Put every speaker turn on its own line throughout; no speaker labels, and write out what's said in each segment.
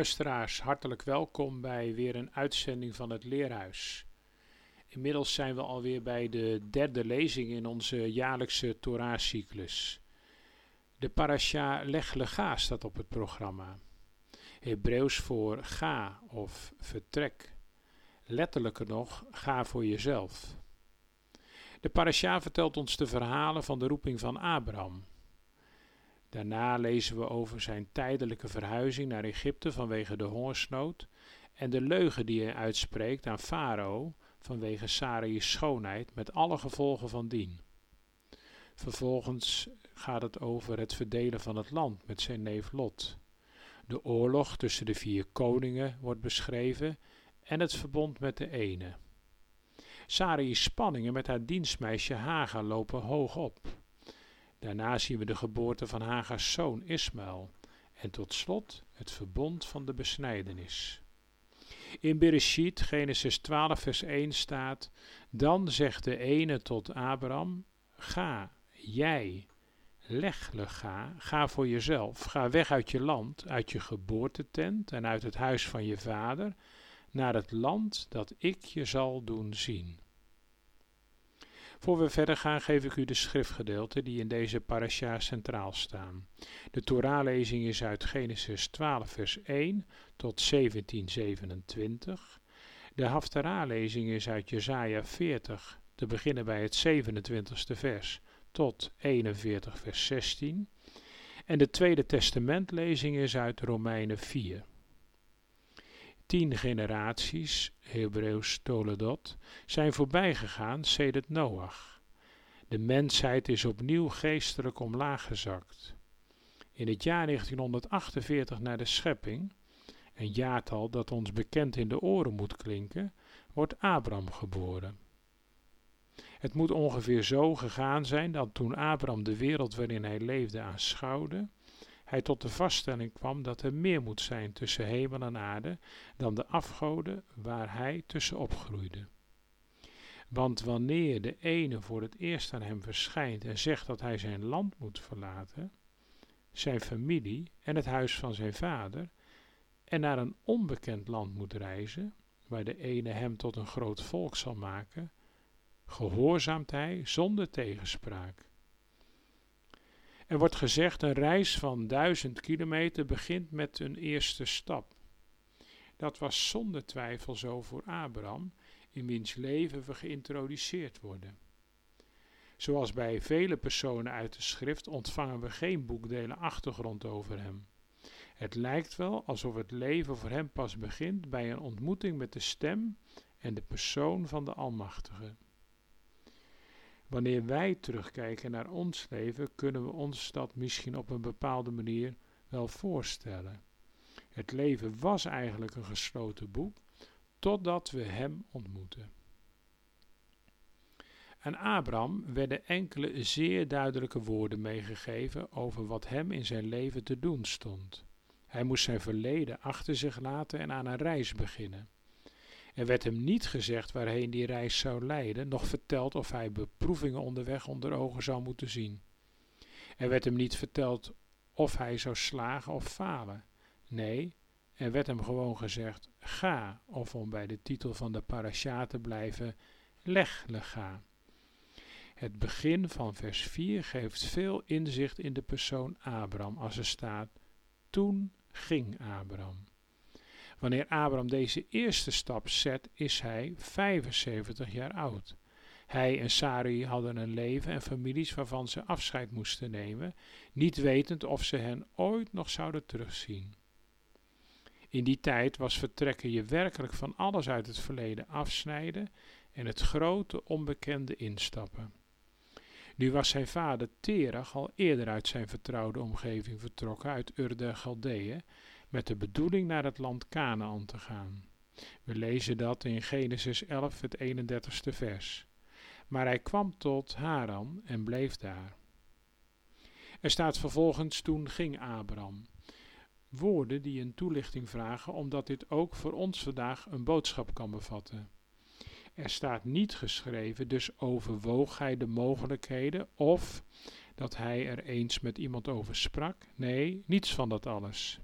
Luisteraars, hartelijk welkom bij weer een uitzending van het Leerhuis. Inmiddels zijn we alweer bij de derde lezing in onze jaarlijkse Torah-cyclus. De parasha Leg Lega staat op het programma. Hebreeuws voor ga of vertrek. Letterlijker nog, ga voor jezelf. De parasha vertelt ons de verhalen van de roeping van Abraham. Daarna lezen we over zijn tijdelijke verhuizing naar Egypte vanwege de hongersnood en de leugen die hij uitspreekt aan Farao vanwege Sarai's schoonheid met alle gevolgen van dien. Vervolgens gaat het over het verdelen van het land met zijn neef Lot. De oorlog tussen de vier koningen wordt beschreven en het verbond met de ene. Sarai's spanningen met haar dienstmeisje Haga lopen hoog op. Daarna zien we de geboorte van Hagars zoon Ismaël en tot slot het verbond van de besnijdenis. In Bereshit, Genesis 12, vers 1 staat: Dan zegt de ene tot Abraham: Ga, jij, leg ga, ga voor jezelf, ga weg uit je land, uit je geboortetent en uit het huis van je vader, naar het land dat ik je zal doen zien. Voor we verder gaan geef ik u de schriftgedeelten die in deze parasha centraal staan. De Torahlezing is uit Genesis 12 vers 1 tot 1727. De Haftarah-lezing is uit Jesaja 40, te beginnen bij het 27ste vers tot 41 vers 16. En de Tweede Testamentlezing is uit Romeinen 4 tien generaties, Hebreeuws Toledot, zijn voorbijgegaan sedert Noach. De mensheid is opnieuw geestelijk omlaag gezakt. In het jaar 1948 na de schepping, een jaartal dat ons bekend in de oren moet klinken, wordt Abraham geboren. Het moet ongeveer zo gegaan zijn dat toen Abraham de wereld waarin hij leefde aanschouwde, hij tot de vaststelling kwam dat er meer moet zijn tussen hemel en aarde dan de afgoden waar hij tussen opgroeide. Want wanneer de ene voor het eerst aan hem verschijnt en zegt dat hij zijn land moet verlaten, zijn familie en het huis van zijn vader, en naar een onbekend land moet reizen, waar de ene hem tot een groot volk zal maken, gehoorzaamt hij zonder tegenspraak. Er wordt gezegd een reis van duizend kilometer begint met een eerste stap. Dat was zonder twijfel zo voor Abraham, in wiens leven we geïntroduceerd worden. Zoals bij vele personen uit de schrift ontvangen we geen boekdelen achtergrond over hem. Het lijkt wel alsof het leven voor hem pas begint bij een ontmoeting met de stem en de persoon van de Almachtige. Wanneer wij terugkijken naar ons leven, kunnen we ons dat misschien op een bepaalde manier wel voorstellen. Het leven was eigenlijk een gesloten boek, totdat we Hem ontmoeten. Aan Abraham werden enkele zeer duidelijke woorden meegegeven over wat hem in zijn leven te doen stond. Hij moest zijn verleden achter zich laten en aan een reis beginnen. Er werd hem niet gezegd waarheen die reis zou leiden, noch verteld of hij beproevingen onderweg onder ogen zou moeten zien. Er werd hem niet verteld of hij zou slagen of falen. Nee, er werd hem gewoon gezegd: ga, of om bij de titel van de parasha te blijven, leg lega. Het begin van vers 4 geeft veel inzicht in de persoon Abraham als er staat: Toen ging Abraham. Wanneer Abraham deze eerste stap zet, is hij 75 jaar oud. Hij en Sarai hadden een leven en families waarvan ze afscheid moesten nemen, niet wetend of ze hen ooit nog zouden terugzien. In die tijd was vertrekken je werkelijk van alles uit het verleden afsnijden en het grote onbekende instappen. Nu was zijn vader Terach al eerder uit zijn vertrouwde omgeving vertrokken, uit Ur de Galdeeën, met de bedoeling naar het land Canaan te gaan. We lezen dat in Genesis 11, het 31ste vers. Maar hij kwam tot Haran en bleef daar. Er staat vervolgens toen ging Abraham. Woorden die een toelichting vragen, omdat dit ook voor ons vandaag een boodschap kan bevatten. Er staat niet geschreven, dus overwoog hij de mogelijkheden of dat hij er eens met iemand over sprak. Nee, niets van dat alles.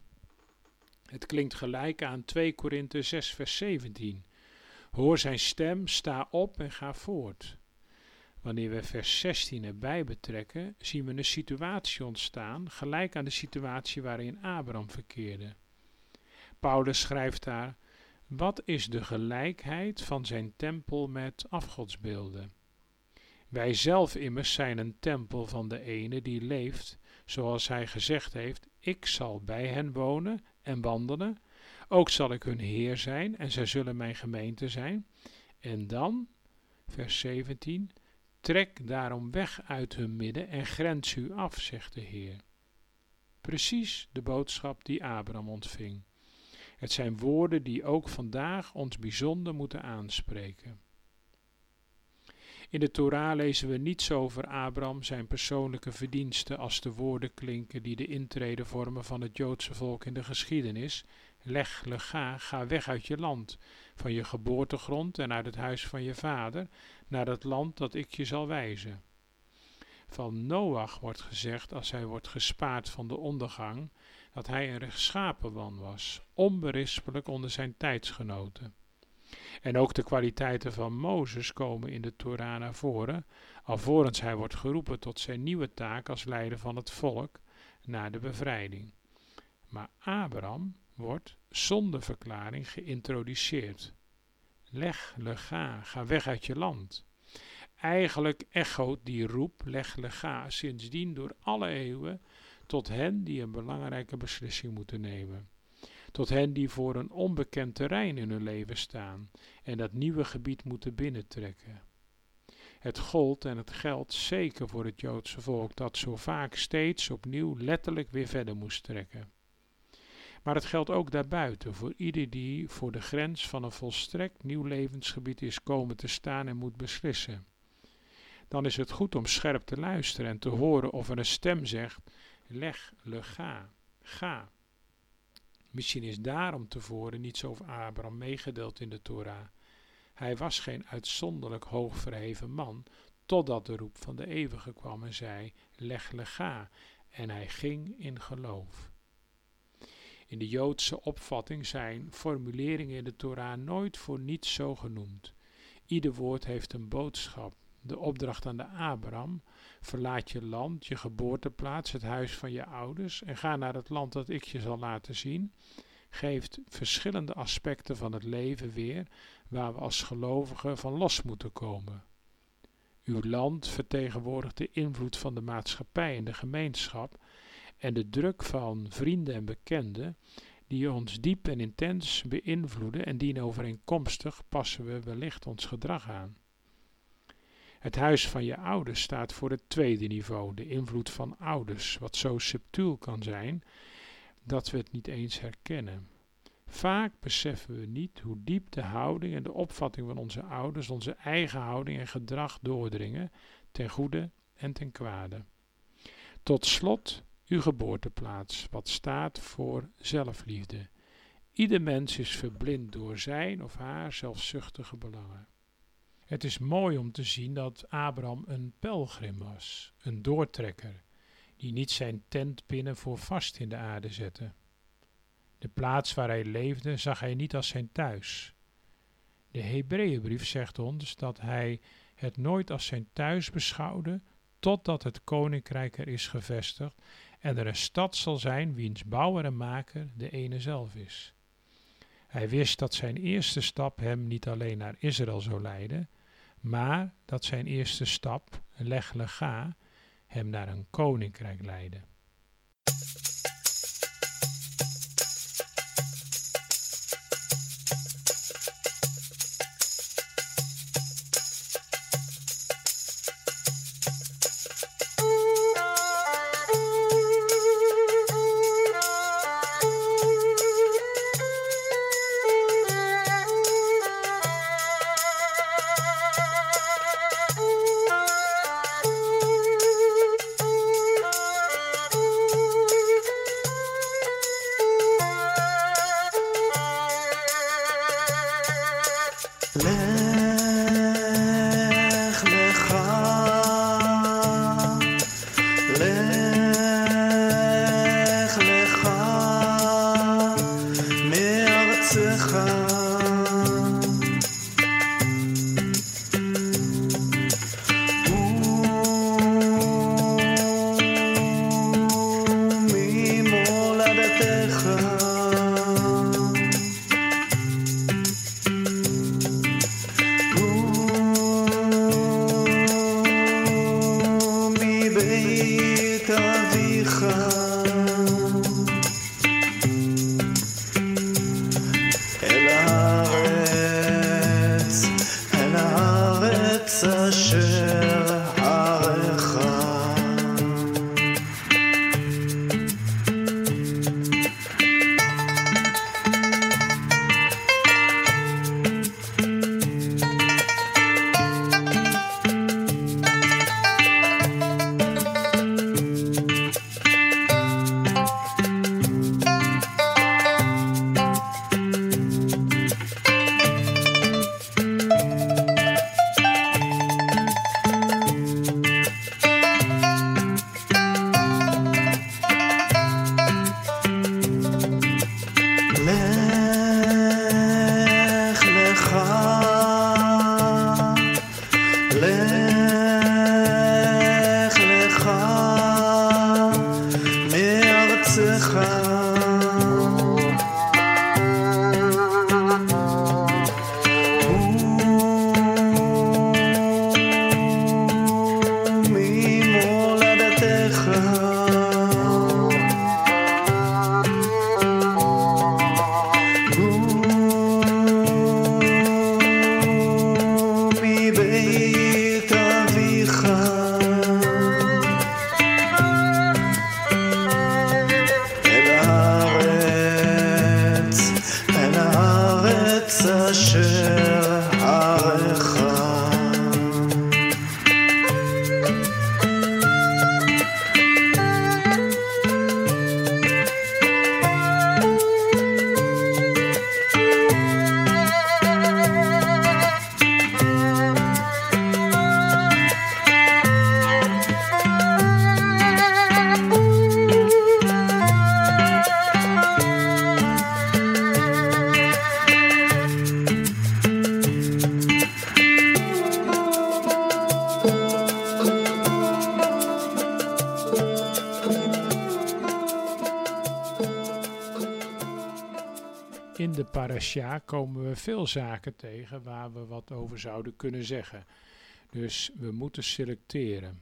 Het klinkt gelijk aan 2 Korinthe 6 vers 17. Hoor zijn stem, sta op en ga voort. Wanneer we vers 16 erbij betrekken, zien we een situatie ontstaan, gelijk aan de situatie waarin Abraham verkeerde. Paulus schrijft daar: Wat is de gelijkheid van zijn tempel met afgodsbeelden? Wij zelf immers zijn een tempel van de ene die leeft, zoals hij gezegd heeft: Ik zal bij hen wonen en wandelen. Ook zal ik hun Heer zijn en zij zullen mijn gemeente zijn. En dan, vers 17, trek daarom weg uit hun midden en grens u af, zegt de Heer. Precies de boodschap die Abraham ontving. Het zijn woorden die ook vandaag ons bijzonder moeten aanspreken. In de Torah lezen we niets over Abraham, zijn persoonlijke verdiensten, als de woorden klinken die de intrede vormen van het Joodse volk in de geschiedenis. Leg, lega, ga weg uit je land, van je geboortegrond en uit het huis van je vader, naar het land dat ik je zal wijzen. Van Noach wordt gezegd, als hij wordt gespaard van de ondergang, dat hij een rechtschapen man was, onberispelijk onder zijn tijdsgenoten. En ook de kwaliteiten van Mozes komen in de Torah naar voren, alvorens hij wordt geroepen tot zijn nieuwe taak als leider van het volk na de bevrijding. Maar Abraham wordt zonder verklaring geïntroduceerd. Leg, lega, ga weg uit je land. Eigenlijk echoot die roep, leg, lega, sindsdien door alle eeuwen tot hen die een belangrijke beslissing moeten nemen tot hen die voor een onbekend terrein in hun leven staan en dat nieuwe gebied moeten binnentrekken. Het gold en het geld zeker voor het Joodse volk dat zo vaak steeds opnieuw letterlijk weer verder moest trekken. Maar het geldt ook daarbuiten voor ieder die voor de grens van een volstrekt nieuw levensgebied is komen te staan en moet beslissen. Dan is het goed om scherp te luisteren en te horen of er een stem zegt: leg, le, ga, ga. Misschien is daarom tevoren niets over Abraham meegedeeld in de Torah. Hij was geen uitzonderlijk hoog verheven man, totdat de roep van de eeuwige kwam en zei, leg lega, en hij ging in geloof. In de Joodse opvatting zijn formuleringen in de Torah nooit voor niets zo genoemd. Ieder woord heeft een boodschap. De opdracht aan de Abraham, verlaat je land, je geboorteplaats, het huis van je ouders en ga naar het land dat ik je zal laten zien, geeft verschillende aspecten van het leven weer waar we als gelovigen van los moeten komen. Uw land vertegenwoordigt de invloed van de maatschappij en de gemeenschap en de druk van vrienden en bekenden die ons diep en intens beïnvloeden en dienovereenkomstig passen we wellicht ons gedrag aan. Het huis van je ouders staat voor het tweede niveau, de invloed van ouders, wat zo subtiel kan zijn dat we het niet eens herkennen. Vaak beseffen we niet hoe diep de houding en de opvatting van onze ouders onze eigen houding en gedrag doordringen, ten goede en ten kwade. Tot slot uw geboorteplaats, wat staat voor zelfliefde. Ieder mens is verblind door zijn of haar zelfzuchtige belangen. Het is mooi om te zien dat Abraham een pelgrim was, een doortrekker, die niet zijn tent binnen voor vast in de aarde zette. De plaats waar hij leefde zag hij niet als zijn thuis. De Hebreeënbrief zegt ons dat hij het nooit als zijn thuis beschouwde, totdat het koninkrijk er is gevestigd en er een stad zal zijn wiens bouwer en maker de ene zelf is. Hij wist dat zijn eerste stap hem niet alleen naar Israël zou leiden, maar dat zijn eerste stap, leg lega, hem naar een koninkrijk leidde. לך komen we veel zaken tegen waar we wat over zouden kunnen zeggen. Dus we moeten selecteren.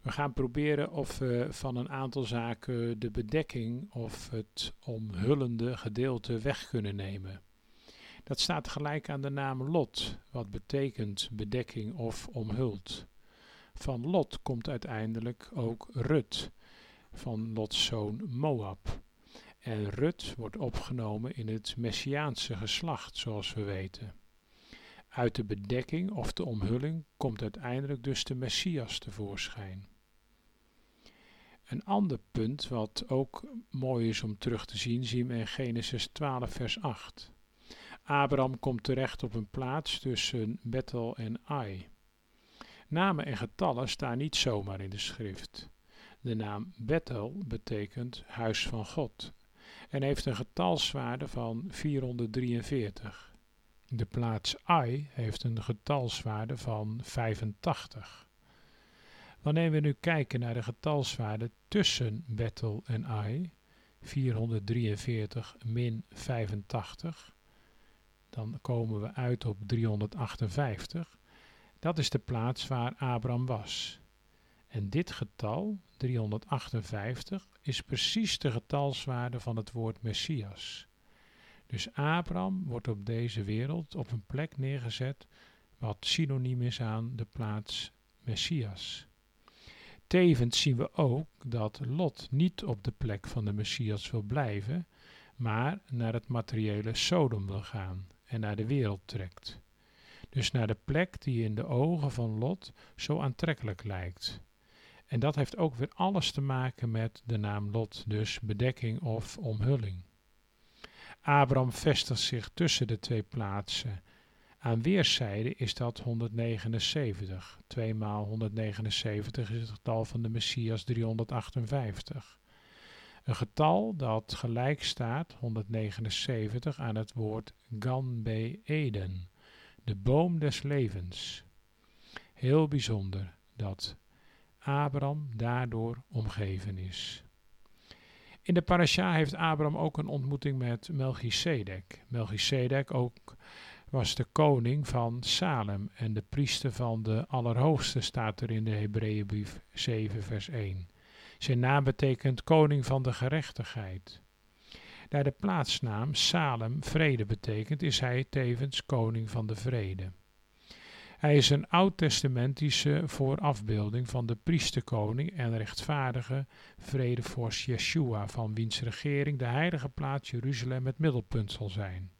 We gaan proberen of we van een aantal zaken de bedekking of het omhullende gedeelte weg kunnen nemen. Dat staat gelijk aan de naam Lot, wat betekent bedekking of omhuld. Van Lot komt uiteindelijk ook Rut, van Lots zoon Moab. En Rut wordt opgenomen in het Messiaanse geslacht, zoals we weten. Uit de bedekking of de omhulling komt uiteindelijk dus de Messias tevoorschijn. Een ander punt wat ook mooi is om terug te zien, zien we in Genesis 12, vers 8. Abraham komt terecht op een plaats tussen Bethel en Ai. Namen en getallen staan niet zomaar in de schrift. De naam Bethel betekent huis van God en heeft een getalswaarde van 443. De plaats Ai heeft een getalswaarde van 85. Wanneer we nu kijken naar de getalswaarde tussen Bethel en Ai, 443 min 85, dan komen we uit op 358. Dat is de plaats waar Abraham was. En dit getal, 358, is precies de getalswaarde van het woord Messias. Dus Abraham wordt op deze wereld op een plek neergezet wat synoniem is aan de plaats Messias. Tevens zien we ook dat Lot niet op de plek van de Messias wil blijven, maar naar het materiële Sodom wil gaan en naar de wereld trekt. Dus naar de plek die in de ogen van Lot zo aantrekkelijk lijkt. En dat heeft ook weer alles te maken met de naam Lot, dus bedekking of omhulling. Abraham vestigt zich tussen de twee plaatsen. Aan weerszijden is dat 179. 2 maal 179 is het getal van de Messias 358. Een getal dat gelijk staat, 179, aan het woord Gan Be Eden, de boom des levens. Heel bijzonder dat Abraham daardoor omgeven is. In de parasha heeft Abraham ook een ontmoeting met Melchizedek. Melchizedek ook was de koning van Salem en de priester van de Allerhoogste staat er in de Hebreeënbrief 7 vers 1. Zijn naam betekent koning van de gerechtigheid. Daar de plaatsnaam Salem vrede betekent, is hij tevens koning van de vrede. Hij is een oud-testamentische voorafbeelding van de priesterkoning en rechtvaardige vredevorst Yeshua, van wiens regering de heilige plaats Jeruzalem het middelpunt zal zijn.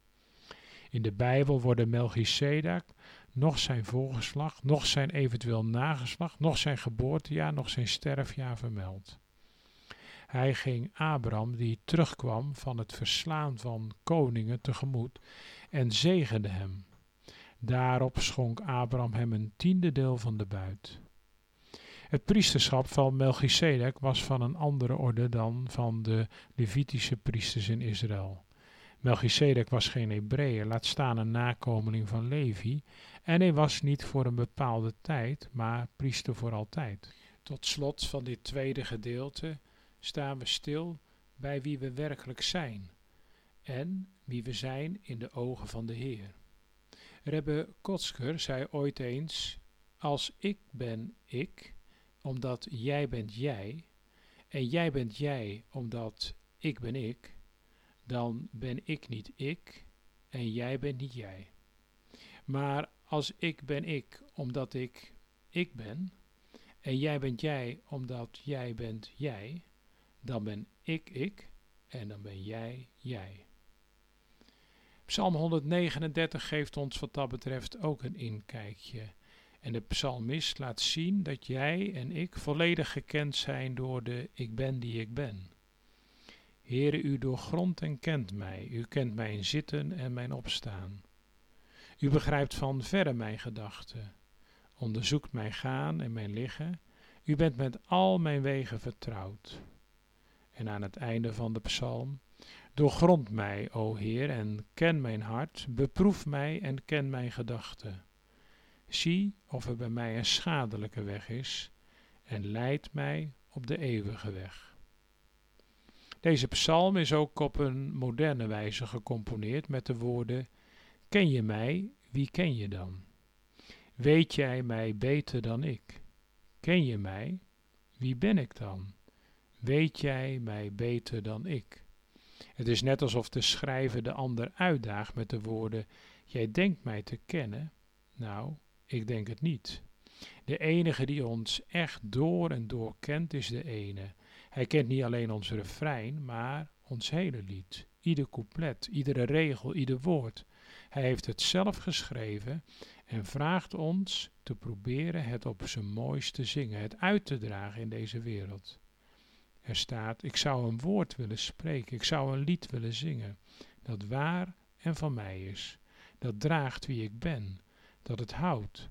In de Bijbel worden Melchizedek, nog zijn voorgeslag, nog zijn eventueel nageslacht, nog zijn geboortejaar, nog zijn sterfjaar vermeld. Hij ging Abraham, die terugkwam van het verslaan van koningen, tegemoet en zegende hem. Daarop schonk Abraham hem een tiende deel van de buit. Het priesterschap van Melchizedek was van een andere orde dan van de Levitische priesters in Israël. Melchizedek was geen Hebreeër, laat staan een nakomeling van Levi, en hij was niet voor een bepaalde tijd, maar priester voor altijd. Tot slot van dit tweede gedeelte staan we stil bij wie we werkelijk zijn en wie we zijn in de ogen van de Heer. Rebbe Kotsker zei ooit eens: Als ik ben ik, omdat jij bent jij, en jij bent jij omdat ik ben ik, dan ben ik niet ik en jij bent niet jij. Maar als ik ben ik omdat ik ik ben, en jij bent jij omdat jij bent jij, dan ben ik ik en dan ben jij jij. Psalm 139 geeft ons wat dat betreft ook een inkijkje. En de psalmist laat zien dat jij en ik volledig gekend zijn door de ik ben die ik ben. Heere, u doorgrondt en kent mij. U kent mijn zitten en mijn opstaan. U begrijpt van verre mijn gedachten. Onderzoekt mijn gaan en mijn liggen. U bent met al mijn wegen vertrouwd. En aan het einde van de psalm Doorgrond mij, o Heer, en ken mijn hart, beproef mij en ken mijn gedachten. Zie of er bij mij een schadelijke weg is, en leid mij op de eeuwige weg. Deze psalm is ook op een moderne wijze gecomponeerd met de woorden: Ken je mij, wie ken je dan? Weet jij mij beter dan ik? Ken je mij, wie ben ik dan? Weet jij mij beter dan ik? Het is net alsof de schrijver de ander uitdaagt met de woorden: Jij denkt mij te kennen? Nou, ik denk het niet. De enige die ons echt door en door kent is de ene. Hij kent niet alleen ons refrein, maar ons hele lied. Ieder couplet, iedere regel, ieder woord. Hij heeft het zelf geschreven en vraagt ons te proberen het op zijn mooiste te zingen, het uit te dragen in deze wereld. Er staat, ik zou een woord willen spreken, ik zou een lied willen zingen, dat waar en van mij is, dat draagt wie ik ben, dat het houdt.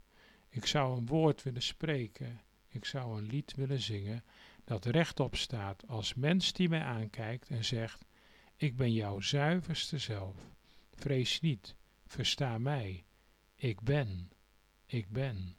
Ik zou een woord willen spreken, ik zou een lied willen zingen, dat rechtop staat als mens die mij aankijkt en zegt, ik ben jouw zuiverste zelf. Vrees niet, versta mij, ik ben, ik ben.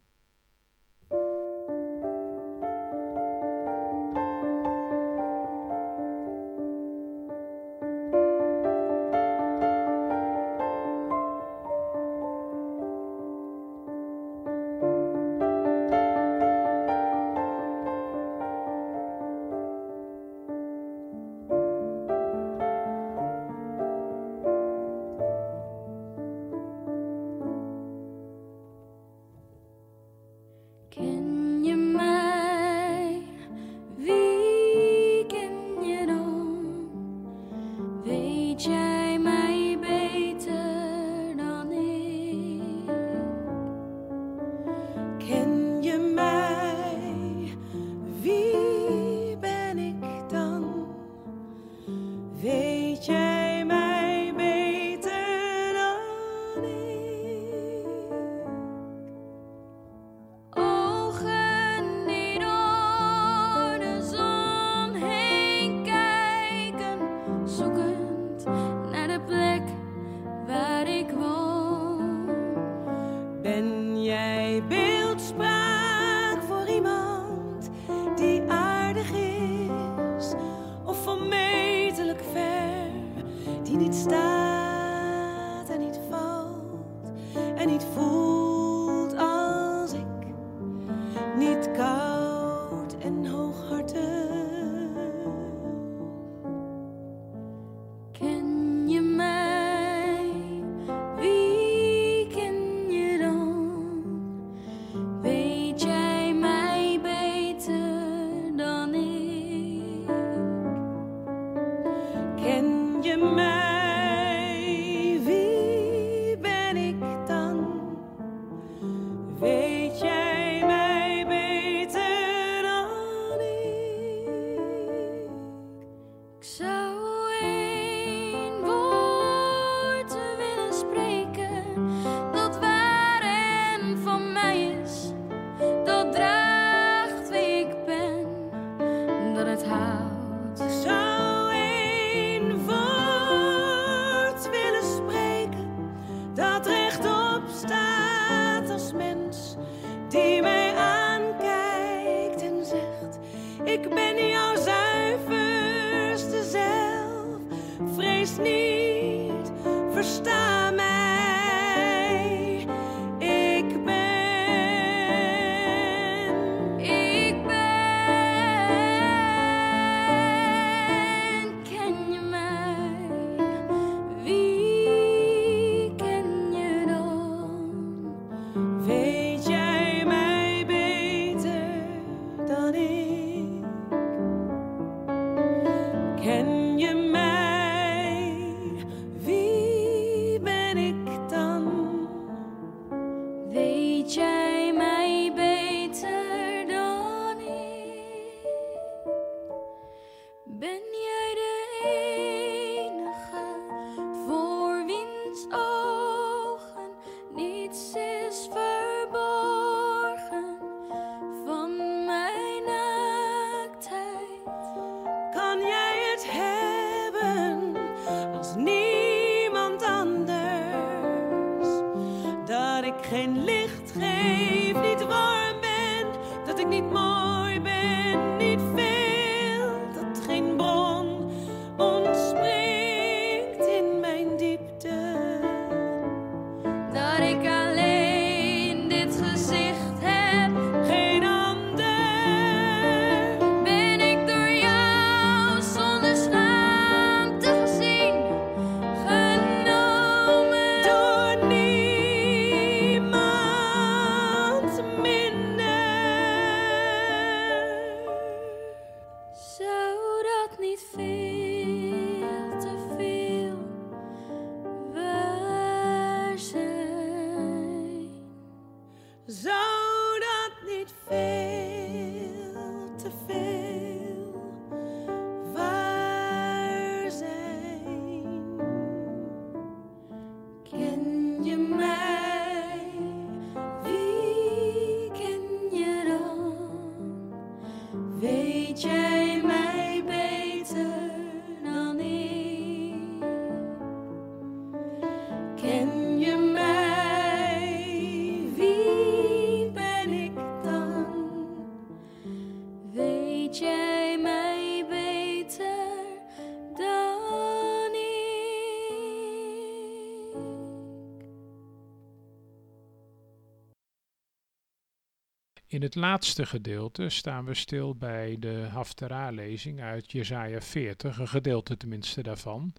In
het laatste gedeelte staan we stil bij de Haftara-lezing uit Jesaja 40, een gedeelte tenminste daarvan,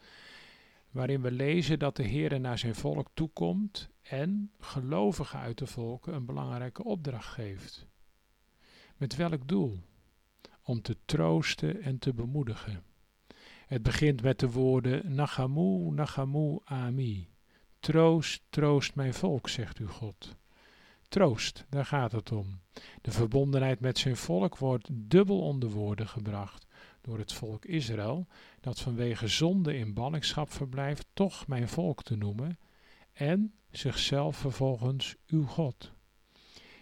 waarin we lezen dat de Heere naar zijn volk toekomt en gelovigen uit de volken een belangrijke opdracht geeft. Met welk doel? Om te troosten en te bemoedigen. Het begint met de woorden Nachamu, Nachamu, Ami. Troost, troost mijn volk, zegt u God. Troost, daar gaat het om. De verbondenheid met zijn volk wordt dubbel onder woorden gebracht door het volk Israël, dat vanwege zonde in ballingschap verblijft, toch mijn volk te noemen, en zichzelf vervolgens uw God.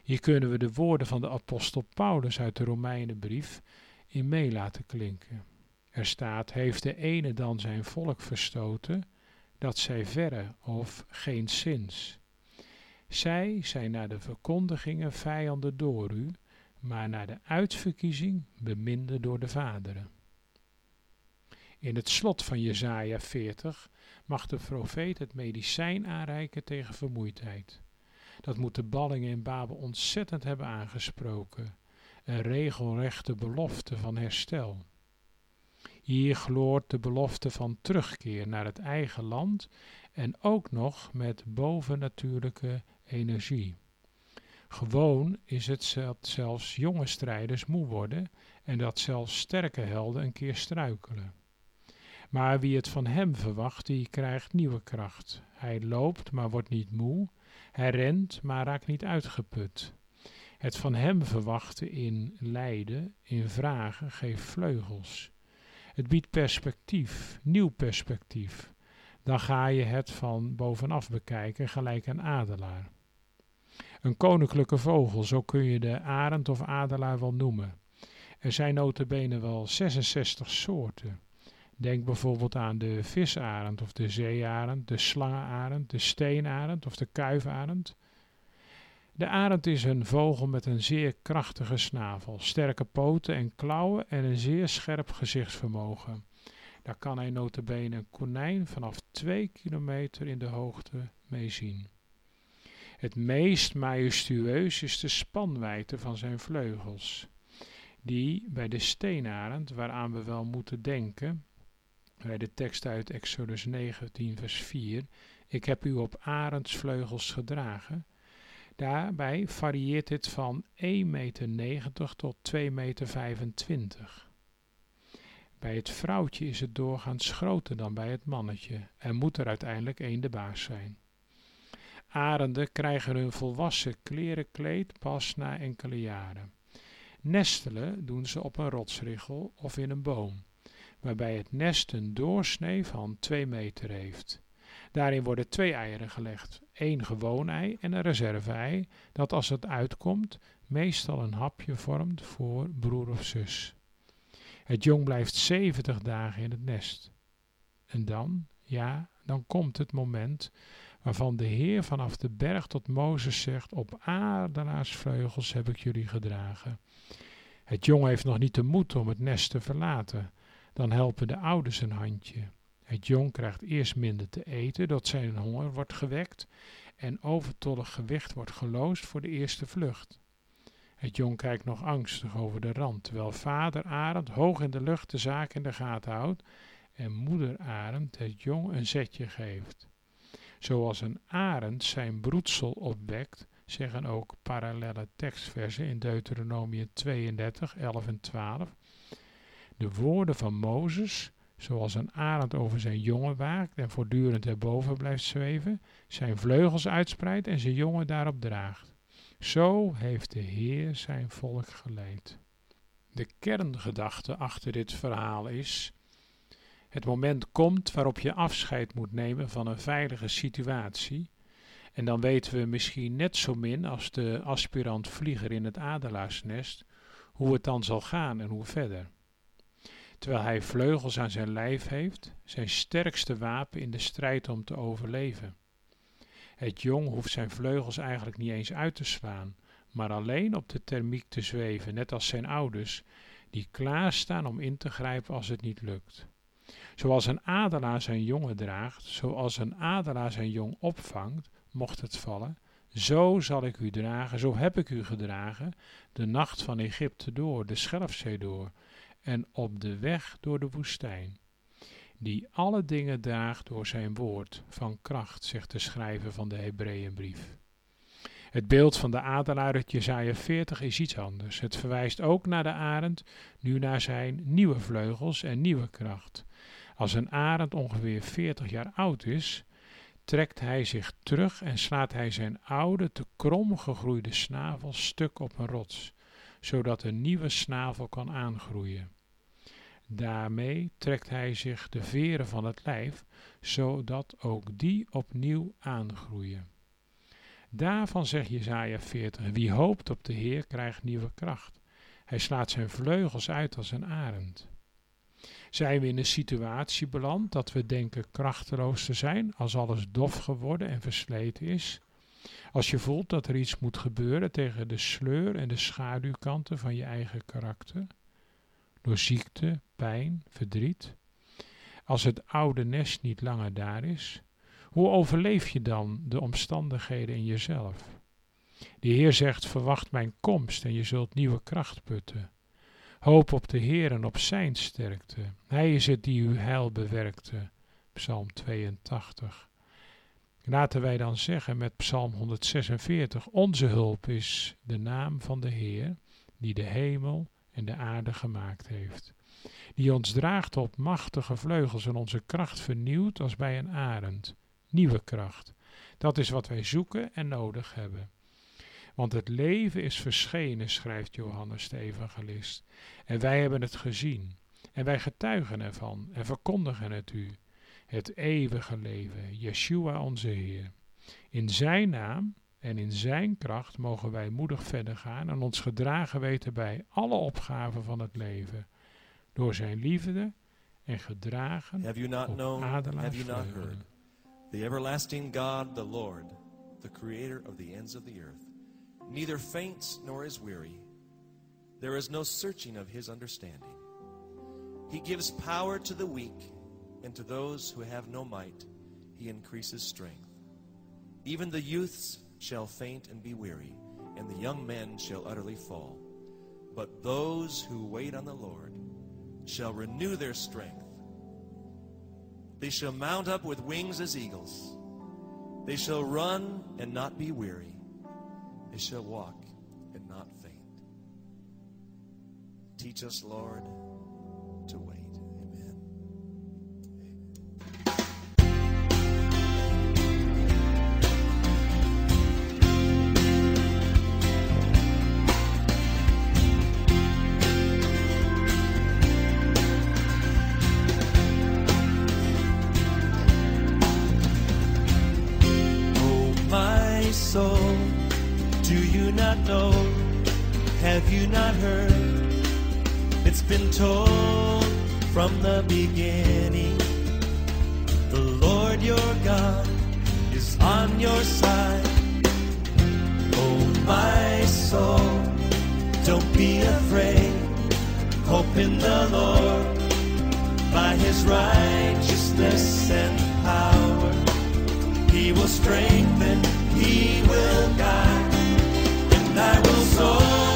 Hier kunnen we de woorden van de apostel Paulus uit de Romeinenbrief in mee laten klinken. Er staat, heeft de ene dan zijn volk verstoten, dat zij verre of geen zins. Zij zijn naar de verkondigingen vijanden door u, maar naar de uitverkiezing beminde door de vaderen. In het slot van Jesaja 40 mag de profeet het medicijn aanreiken tegen vermoeidheid. Dat moet de ballingen in Babel ontzettend hebben aangesproken. Een regelrechte belofte van herstel. Hier gloort de belofte van terugkeer naar het eigen land en ook nog met bovennatuurlijke energie. Gewoon is het dat zelfs jonge strijders moe worden en dat zelfs sterke helden een keer struikelen. Maar wie het van hem verwacht, die krijgt nieuwe kracht. Hij loopt, maar wordt niet moe. Hij rent, maar raakt niet uitgeput. Het van hem verwachten in lijden, in vragen, geeft vleugels. Het biedt perspectief, nieuw perspectief. Dan ga je het van bovenaf bekijken, gelijk een adelaar. Een koninklijke vogel, zo kun je de arend of adelaar wel noemen. Er zijn notabene wel 66 soorten. Denk bijvoorbeeld aan de visarend of de zeearend, de slangenarend, de steenarend of de kuivarend. De arend is een vogel met een zeer krachtige snavel, sterke poten en klauwen en een zeer scherp gezichtsvermogen. Daar kan hij notabene een konijn vanaf 2 kilometer in de hoogte mee zien. Het meest majestueus is de spanwijdte van zijn vleugels, die bij de steenarend, waaraan we wel moeten denken, bij de tekst uit Exodus 19 vers 4, ik heb u op arendsvleugels gedragen, Daarbij varieert dit van 1,90 meter tot 2,25 meter. Bij het vrouwtje is het doorgaans groter dan bij het mannetje en moet er uiteindelijk één de baas zijn. Arenden krijgen hun volwassen klerenkleed pas na enkele jaren. Nestelen doen ze op een rotsriggel of in een boom, waarbij het nest een doorsnee van 2 meter heeft. Daarin worden twee eieren gelegd, één gewoon ei en een reserve-ei, dat als het uitkomt meestal een hapje vormt voor broer of zus. Het jong blijft 70 dagen in het nest. En dan, ja, dan komt het moment waarvan de Heer vanaf de berg tot Mozes zegt: Op aardelaarsvleugels heb ik jullie gedragen. Het jong heeft nog niet de moed om het nest te verlaten. Dan helpen de ouders een handje. Het jong krijgt eerst minder te eten, dat zijn honger wordt gewekt en overtollig gewicht wordt geloosd voor de eerste vlucht. Het jong kijkt nog angstig over de rand, terwijl vader Arend hoog in de lucht de zaak in de gaten houdt en moeder Arend het jong een zetje geeft. Zoals een arend zijn broedsel opwekt, zeggen ook parallele tekstversen in Deuteronomium 32, 11 en 12. De woorden van Mozes zoals een arend over zijn jongen waakt en voortdurend erboven blijft zweven, zijn vleugels uitspreidt en zijn jongen daarop draagt. Zo heeft de Heer zijn volk geleid. De kerngedachte achter dit verhaal is: het moment komt waarop je afscheid moet nemen van een veilige situatie. En dan weten we misschien net zo min als de aspirant vlieger in het adelaarsnest hoe het dan zal gaan en hoe verder terwijl hij vleugels aan zijn lijf heeft, zijn sterkste wapen in de strijd om te overleven. Het jong hoeft zijn vleugels eigenlijk niet eens uit te slaan, maar alleen op de thermiek te zweven, net als zijn ouders, die klaarstaan om in te grijpen als het niet lukt. Zoals een adelaar zijn jongen draagt, zoals een adelaar zijn jong opvangt, mocht het vallen, zo zal ik u dragen, zo heb ik u gedragen, de nacht van Egypte door, de Schelfzee door, en op de weg door de woestijn, die alle dingen draagt door zijn woord van kracht, zegt de schrijver van de Hebreeënbrief. Het beeld van de adelaar uit Jesaja 40 is iets anders. Het verwijst ook naar de arend, nu naar zijn nieuwe vleugels en nieuwe kracht. Als een arend ongeveer 40 jaar oud is, trekt hij zich terug en slaat hij zijn oude, te krom gegroeide snavel stuk op een rots, zodat een nieuwe snavel kan aangroeien. Daarmee trekt hij zich de veren van het lijf, zodat ook die opnieuw aangroeien. Daarvan zegt Jesaja 40, wie hoopt op de Heer krijgt nieuwe kracht. Hij slaat zijn vleugels uit als een arend. Zijn we in een situatie beland dat we denken krachteloos te zijn als alles dof geworden en versleten is? Als je voelt dat er iets moet gebeuren tegen de sleur en de schaduwkanten van je eigen karakter? door ziekte, pijn, verdriet. Als het oude nest niet langer daar is, hoe overleef je dan de omstandigheden in jezelf? De Heer zegt: Verwacht mijn komst en je zult nieuwe kracht putten. Hoop op de Heer en op zijn sterkte. Hij is het die uw heil bewerkte. Psalm 82. Laten wij dan zeggen met Psalm 146: Onze hulp is de naam van de Heer, die de hemel en de aarde gemaakt heeft. Die ons draagt op machtige vleugels en onze kracht vernieuwt als bij een arend. Nieuwe kracht. Dat is wat wij zoeken en nodig hebben. Want het leven is verschenen, schrijft Johannes de evangelist. En wij hebben het gezien. En wij getuigen ervan en verkondigen het u. Het eeuwige leven, Yeshua onze Heer. In zijn naam en in zijn kracht mogen wij moedig verder gaan en ons gedragen weten bij alle opgaven van het leven. Door zijn liefde en gedragen
Have you not
op
known, have you not heard? The everlasting God, the Lord, the creator of the ends of the earth, neither faints nor is weary. There is no searching of his understanding. He gives power to the weak, and to those who have no might, he increases strength. Even the youths shall faint and be weary, and the young men shall utterly fall. But those who wait on the Lord shall renew their strength. They shall mount up with wings as eagles. They shall run and not be weary. They shall walk and not faint. Teach us, Lord, Have you not heard? It's been told from the beginning. The Lord your God is on your side. Oh, my soul, don't be afraid. Hope in the Lord by his righteousness and power. He will strengthen, He will guide, and I will soar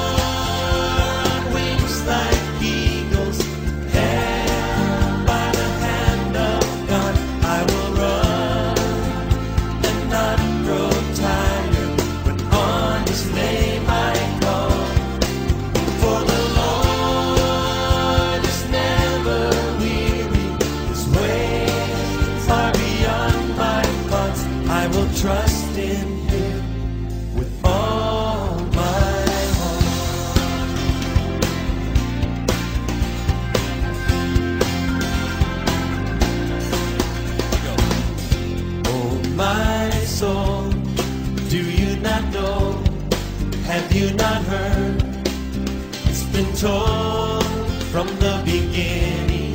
not know? Have you not heard? It's been told from the beginning.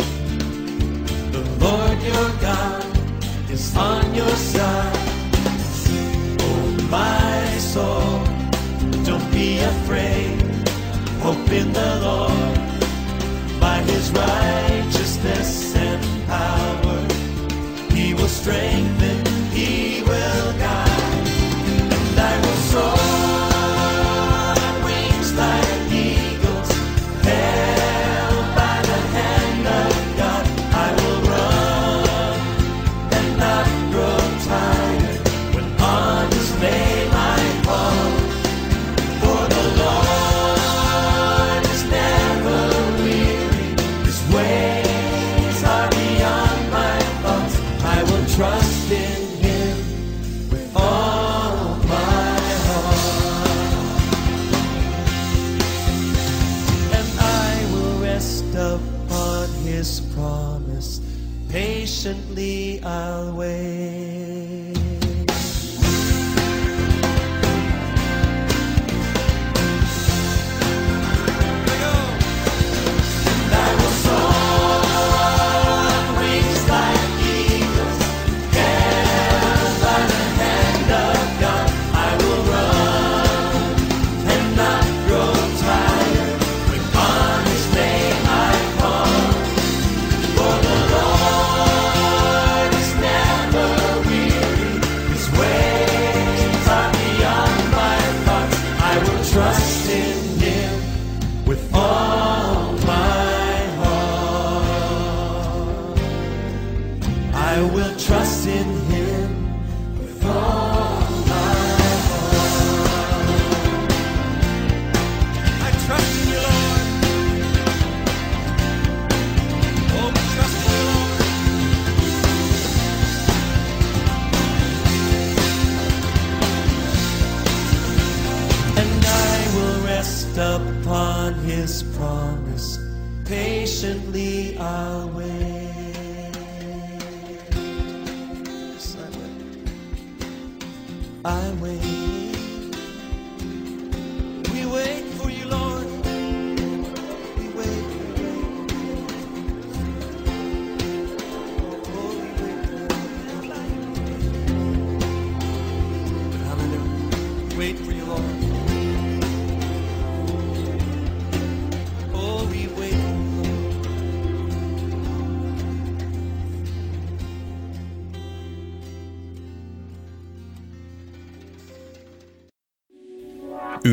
The Lord your God is on your side. Oh, my soul, don't be afraid. Hope in the Lord by his righteousness and power. He will strengthen, he will Patiently I'll wait. patiently await.